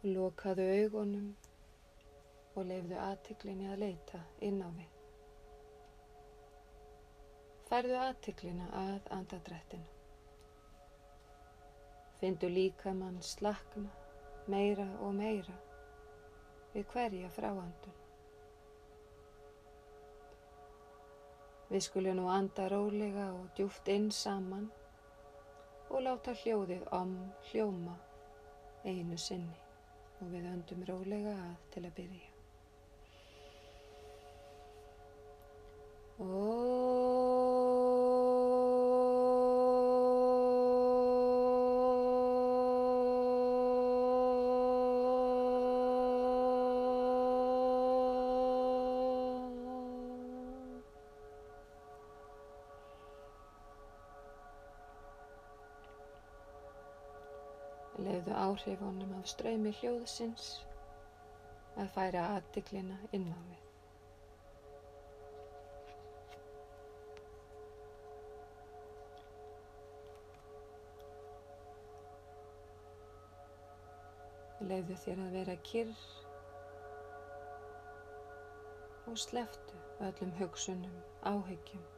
Lokaðu augunum og leifðu aðtiklinni að leita inn á við. Færðu aðtiklina að andadrættinu. Findu líkamann slakna meira og meira við hverja fráandun. Við skulum nú anda rólega og djúft inn saman og láta hljóðið om hljóma einu sinni og við öndum rólega að til að byrja. Leifðu áhrifunum af ströymi hljóðsins að færa aðtiklina inn á við. Leifðu þér að vera kyrr og sleftu öllum hugsunum, áhyggjum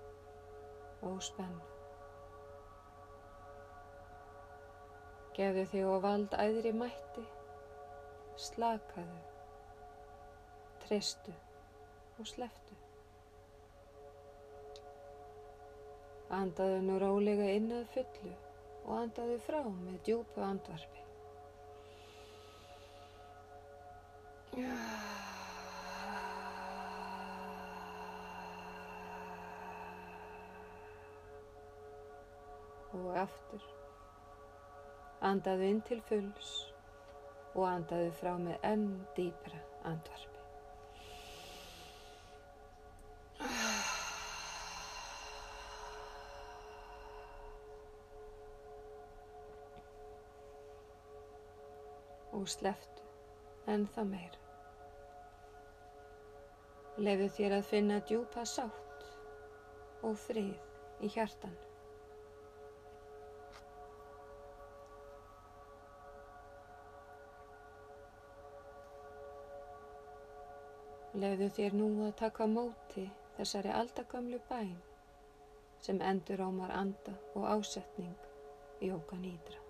og spennu. Gefðu þig á vald æðri mætti, slakaðu, treystu og sleftu. Andaðu nú rólega inn að fullu og andaðu frá með djúpu andvarpi. Og aftur. Andaðu inn til fulls og andaðu frá með enn dýpra andvarpi. Og sleftu enn það meira. Lefu þér að finna djúpa sátt og frið í hjartanu. Leðu þér nú að taka móti þessari aldagamlu bæn sem endur ámar anda og ásetning í okan ídra.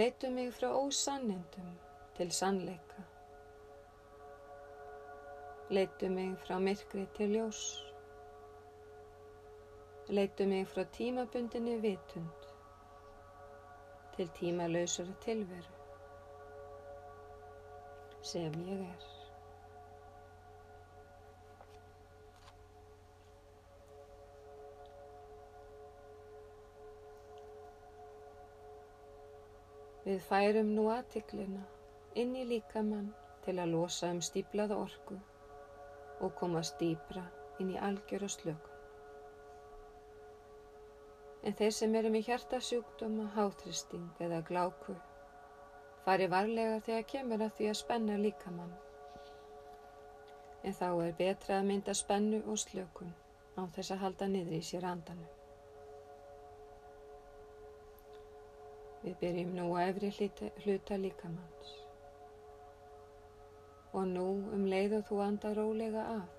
Leitu mig frá ósannindum til sannleika. Leitu mig frá myrkri til ljós. Leitu mig frá tímabundinni vitund til tímalauðsara tilveru sem ég er. Við færum nú aðtiklina inn í líkamann til að losa um stíplaða orku og komast dýbra inn í algjöru slökum. En þeir sem eru með hjartasjúkdóma, hátristing eða gláku fari varlega þegar kemur að því að spenna líkamann. En þá er betra að mynda spennu og slökun á þess að halda niður í sér andanum. Við byrjum nú að efri hluta, hluta líkamanns. Og nú um leið og þú anda rólega af.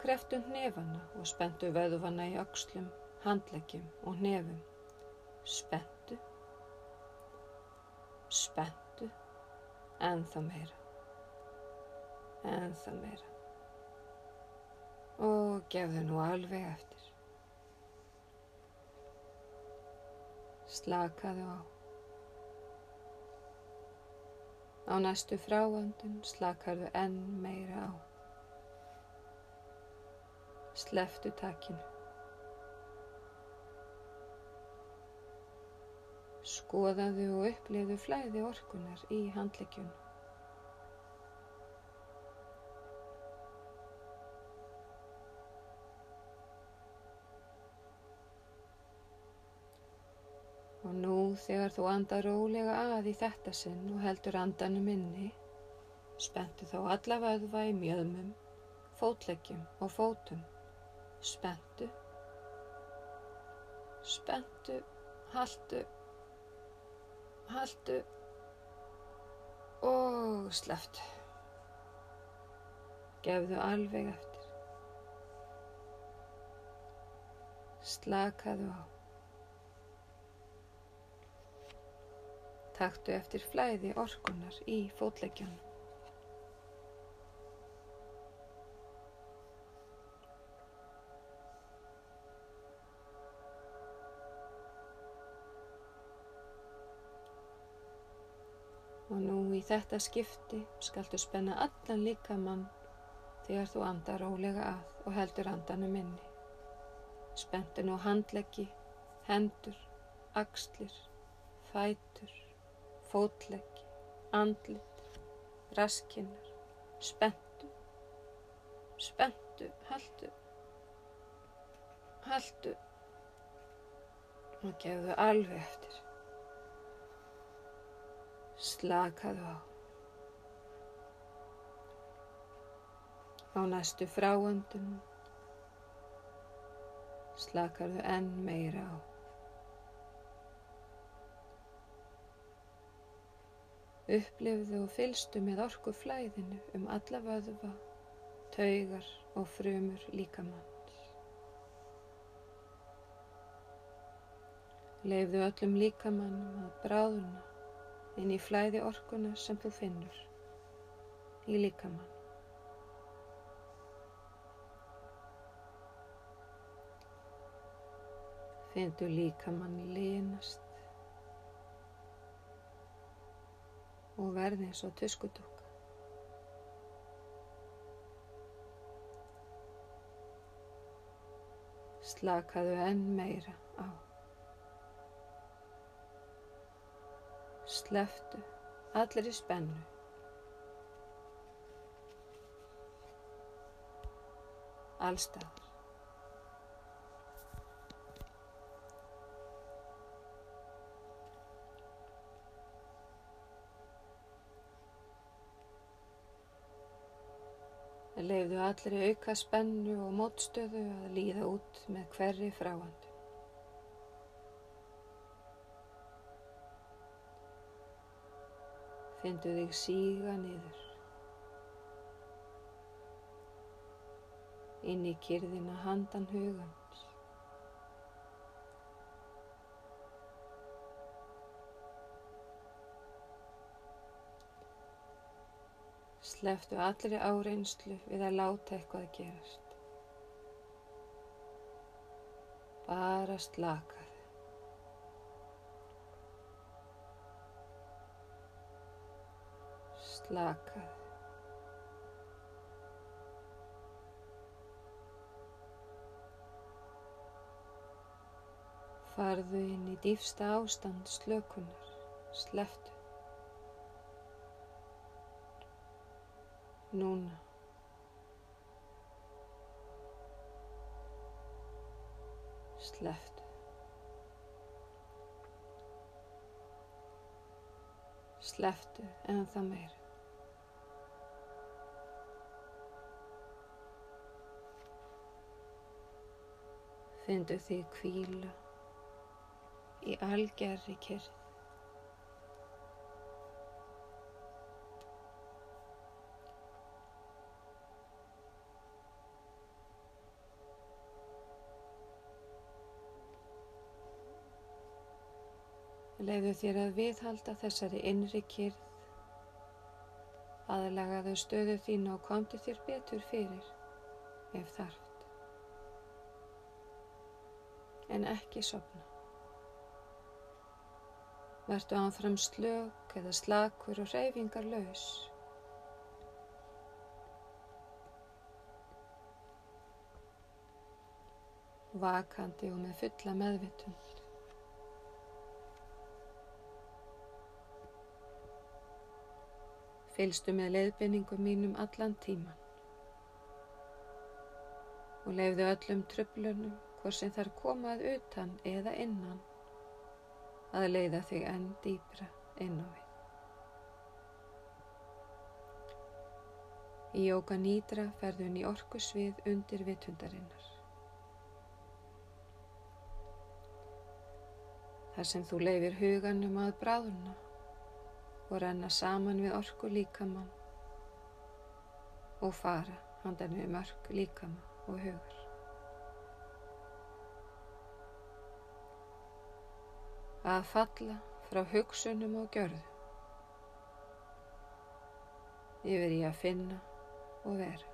Kreftu hnefana og spentu vöðvana í öxlum, handleggjum og hnefum. Spentu. Spentu. Ennþá meira. Ennþá meira. Og gefðu nú alveg eftir. Slakaðu á. Á næstu fráandun slakarðu enn meira á. Sleftu takkinu. Skoðaðu og upplifðu flæði orkunar í handleggjunum. Og nú þegar þú andar rólega að í þetta sinn og heldur andanum inni, spentu þá alla vöðva í mjöðmum, fótleggjum og fótum. Spentu, spentu, haltu, haldu og sleftu. Gefðu alveg eftir. Slakaðu á. Taktu eftir flæði orkunar í fótleggjónum. Þetta skipti skaltu spenna allan líkamann þegar þú andar rólega að og heldur andanum inni. Spentu nú handleggi, hendur, axlir, fætur, fótleggi, andlit, raskinnar. Spentu, spentu, haldu, haldu og gefðu alveg eftir. Slakaðu á. Á næstu fráöndun slakarðu enn meira á. Upplifðu og fylstu með orku flæðinu um alla vöðva, taugar og frumur líkamanns. Leifðu öllum líkamannum að bráðuna inn í flæði orkuna sem þú finnur í líkamann. Finndu líkamann línast og verði eins og tuskudúka. Slakaðu enn meira á. Sleftu allir í spennu. Allstaðar. Leifðu allir í auka spennu og mótstöðu að líða út með hverri fráandu. Findu þig síga niður. Inn í kyrðina handan hugans. Sleftu allri áreynslu við að láta eitthvað gerast. Bara slakaðu. Slakaðu. Farðu inn í dýfsta ástand slökunar. Sleftu. Núna. Sleftu. Sleftu en það meira. Findu því kvíla í algerri kyrð. Leiðu þér að viðhalda þessari innri kyrð, aðlagaðu stöðu þínu og komdu þér betur fyrir ef þarft. En ekki sopna. Vertu ánfram slök eða slakur og reyfingar laus. Vakandi og með fulla meðvitund. Fylgstu með leiðbenningum mínum allan tíman og leiððu öllum tröflunum hvort sem þær komað utan eða innan að leiða þig enn dýbra inn á við. Í jóka nýdra ferðun í orkusvið undir vitundarinnar. Þar sem þú leifir huganum að bráðuna og renna saman við orku líkamann og fara handan við mörg líkama og hugar. Að falla frá hugsunum og gjörðu yfir í að finna og vera.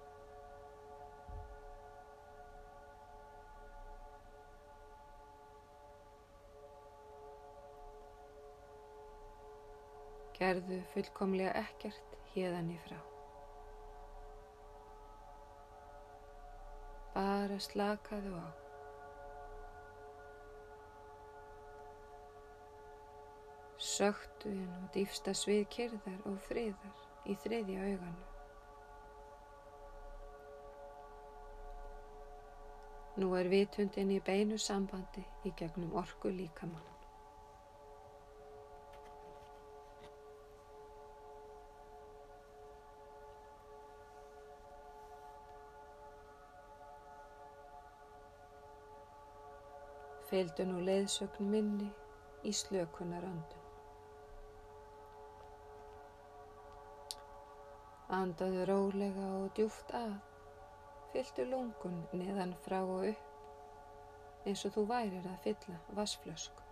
Gerðu fullkomlega ekkert hérðan í frá. Bara slakaðu á. Söktu inn og dýfsta svið kyrðar og friðar í þriðja auganu. Nú er vitundin í beinu sambandi í gegnum orku líkamann. Fylgdu nú leiðsögn minni í slökunar öndun. Andaðu rólega og djúft að, fylgdu lungun neðan frá og upp eins og þú værir að fylla vassflösku.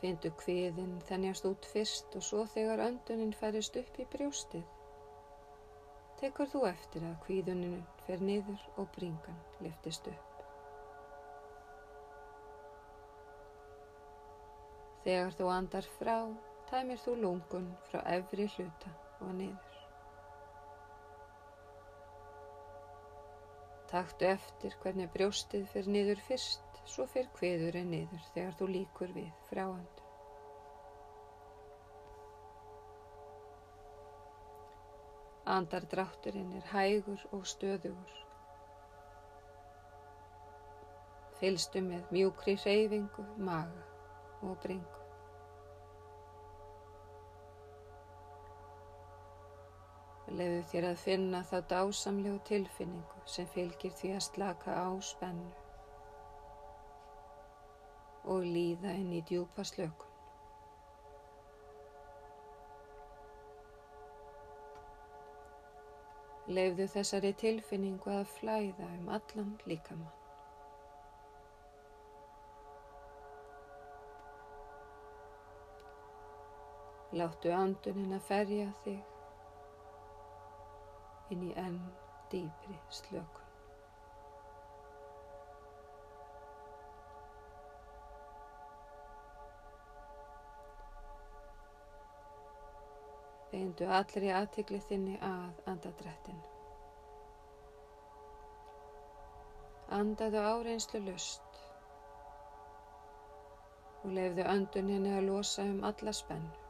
Findu kviðin þennjast út fyrst og svo þegar öndunin færist upp í brjóstið tekur þú eftir að kvíðuninu fer niður og bringan liftist upp. Þegar þú andar frá, tæmir þú lungun frá efri hluta og niður. Taktu eftir hvernig brjóstið fer niður fyrst, svo fer kviðurinn niður þegar þú líkur við fráandu. Andardrátturinn er hægur og stöðugur. Fylstu með mjúkri hreyfingu, maga og bringu. Lefu þér að finna þá dásamlegu tilfinningu sem fylgir því að slaka á spennu og líða inn í djúpa slökun. Leifðu þessari tilfinningu að flæða um allan líkamann. Láttu andunin að ferja þig inn í enn dýpri slökun. Beindu allri aðtikli þinni að andadrættinu. Andaðu áreinslu lust og lefðu önduninni að losa um alla spennu.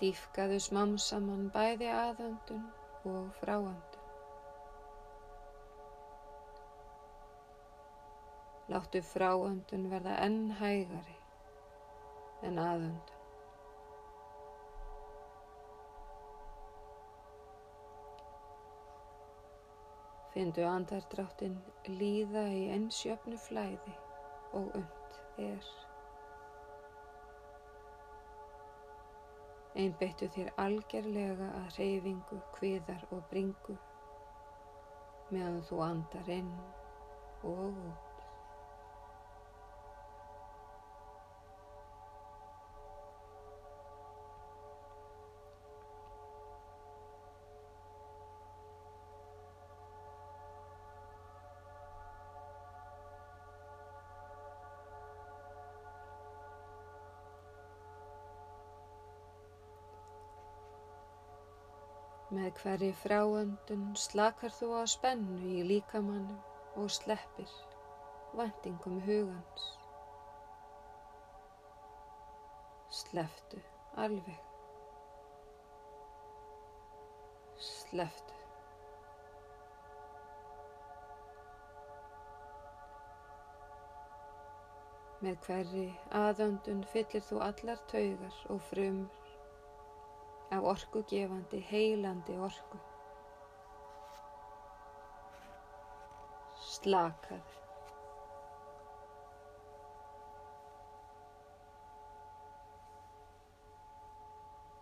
Dýfkaðu smám saman bæði aðöndun og fráöndun. Láttu fráöndun verða enn hægari en aðöndun. Findu andardráttin líða í einsjöfnu flæði og und er. Einbeittu þér algerlega að reyfingu, kviðar og bringu meðan þú andar inn og út. Með hverri fráöndun slakar þú á spennu í líkamannum og sleppir vendingum hugans. Sleftu alveg. Sleftu. Með hverri aðöndun fyllir þú allar taugar og frumur af orkugefandi, heilandi orku. Slakaðu.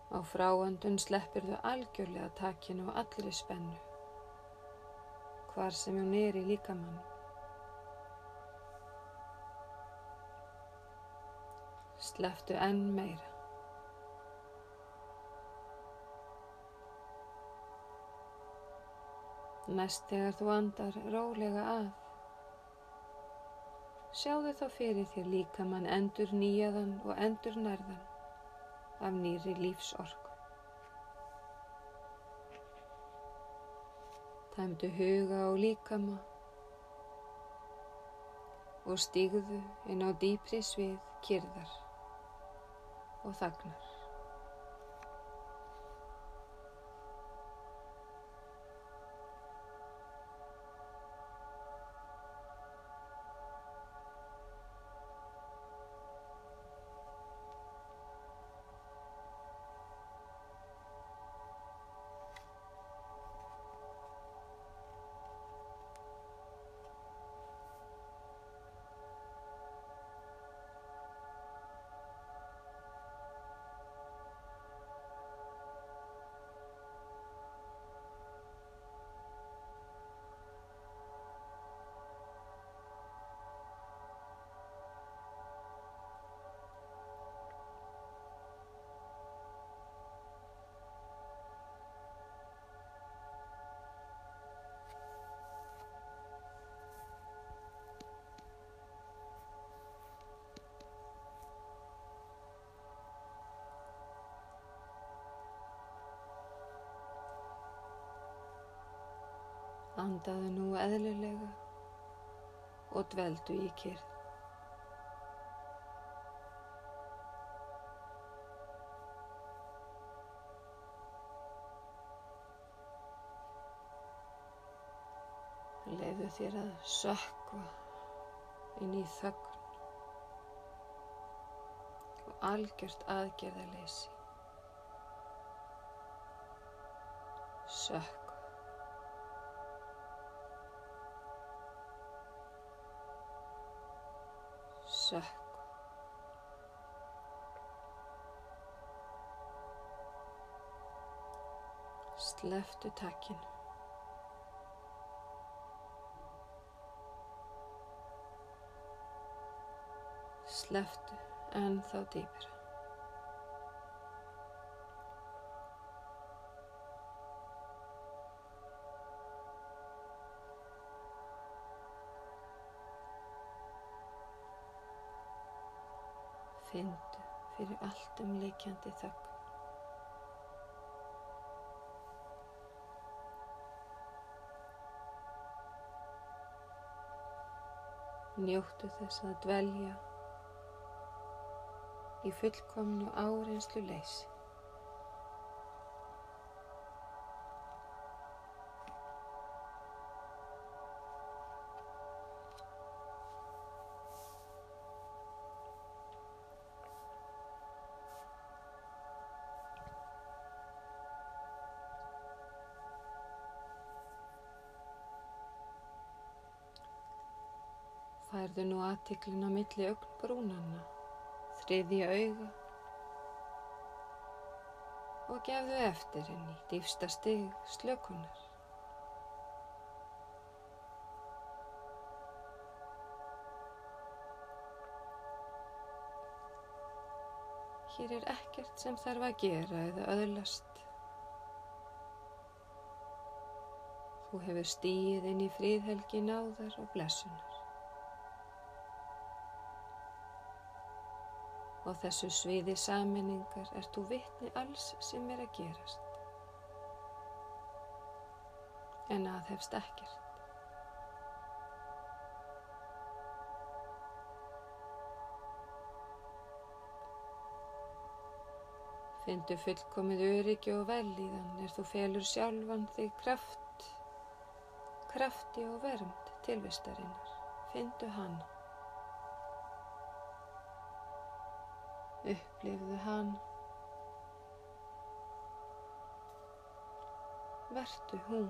Á fráöndun sleppir þau algjörlega takinu og allri spennu, hvar sem hún er í líkamann. Slepptu enn meira. Næst þegar þú andar rólega að, sjáðu þá fyrir þér líkamann endur nýjaðan og endur nærðan af nýri lífsorku. Tæmdu huga og líkama og stígðu inn á dýpri svið kyrðar og þagnar. Andaðu nú eðlilega og dveldu í kyrð. Leiðu þér að sökva inn í þögn og algjört aðgerðaleysi. Sökva. Sökva. Sleftu takkinu. Sleftu en þá dýpira. Allt líkjandi þögn. Njóttu þess að dvelja í fullkomnu áreynslu leysi. Færðu nú aðtiklin á milli augnbrúnanna, þriðja auga og gefðu eftir í dýfsta stig slökunar. Hér er ekkert sem þarf að gera eða öðlast. Þú hefur stíið inn í fríðhelgi náðar og blessunar. Á þessu sviði saminningar ert þú vitni alls sem er að gerast. En aðhefst ekkert. Findu fullkomið öryggi og velíðan er þú felur sjálfan þig kraft, krafti og vernd tilvistarinnar. Findu hana. upplifðu hann. Vertu hún.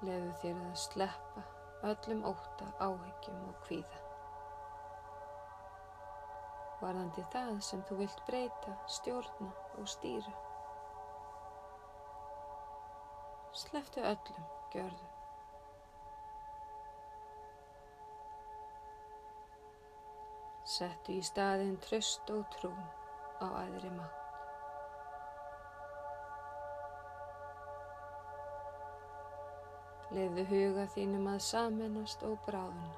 Leðu þér að sleppa öllum óta áhyggjum og kvíða. Varðandi það sem þú vilt breyta, stjórna og stýra. Sleftu öllum gjörðu. Settu í staðinn tröst og trú á aðri mátt. Leifðu huga þínum að samennast og bráðuna.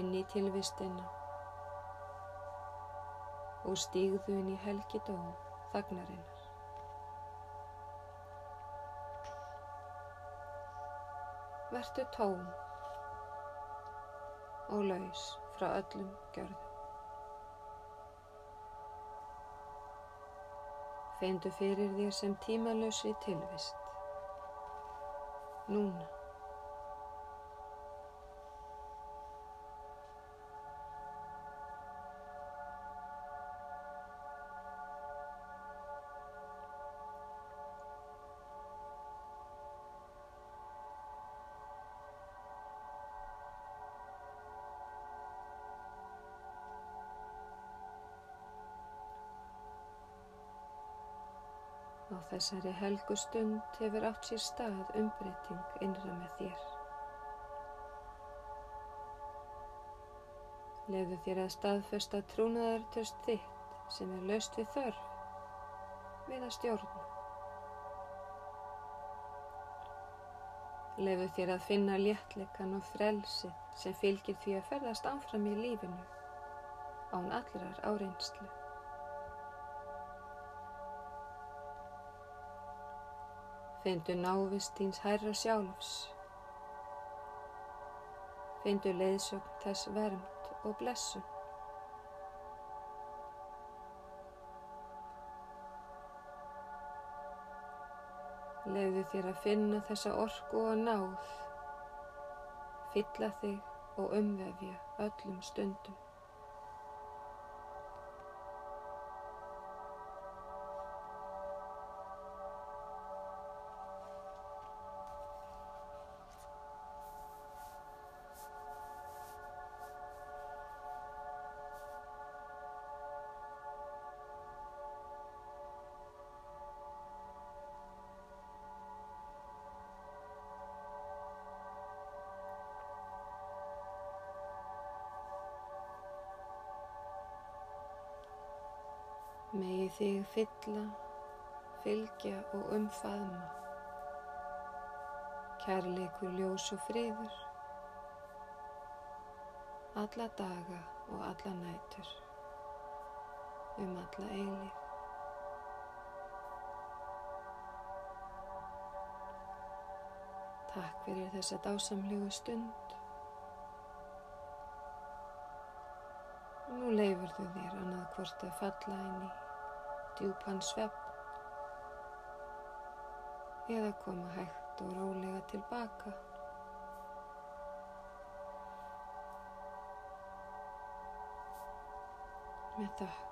Inn í tilvistina og stígðu inn í helgi dóm þagnarinnar. Vertu tóm og laus frá öllum gjörðum. Feindu fyrir þér sem tímalösri tilvist núna. Þessari helgu stund hefur átt sér stað umbreyting innra með þér. Lefu þér að staðfesta trúnaðartöst þitt sem er löst við þörf við að stjórna. Lefu þér að finna léttleikan og frelsið sem fylgir því að ferðast áfram í lífinu án allrar áreinslu. Findu návist þíns hærra sjálfs. Findu leiðsögn þess vermt og blessun. Leiðu þér að finna þessa orku og náð. Fylla þig og umvefja öllum stundum. Þig fylla, fylgja og umfaðma. Kærleikur, ljós og friður. Alla daga og alla nætur. Um alla eilíð. Takk fyrir þessa dásamlegu stund. Nú leifur þú þér annað hvort að falla inn í djúpan svepp eða koma hægt og rólega tilbaka. Með þakk.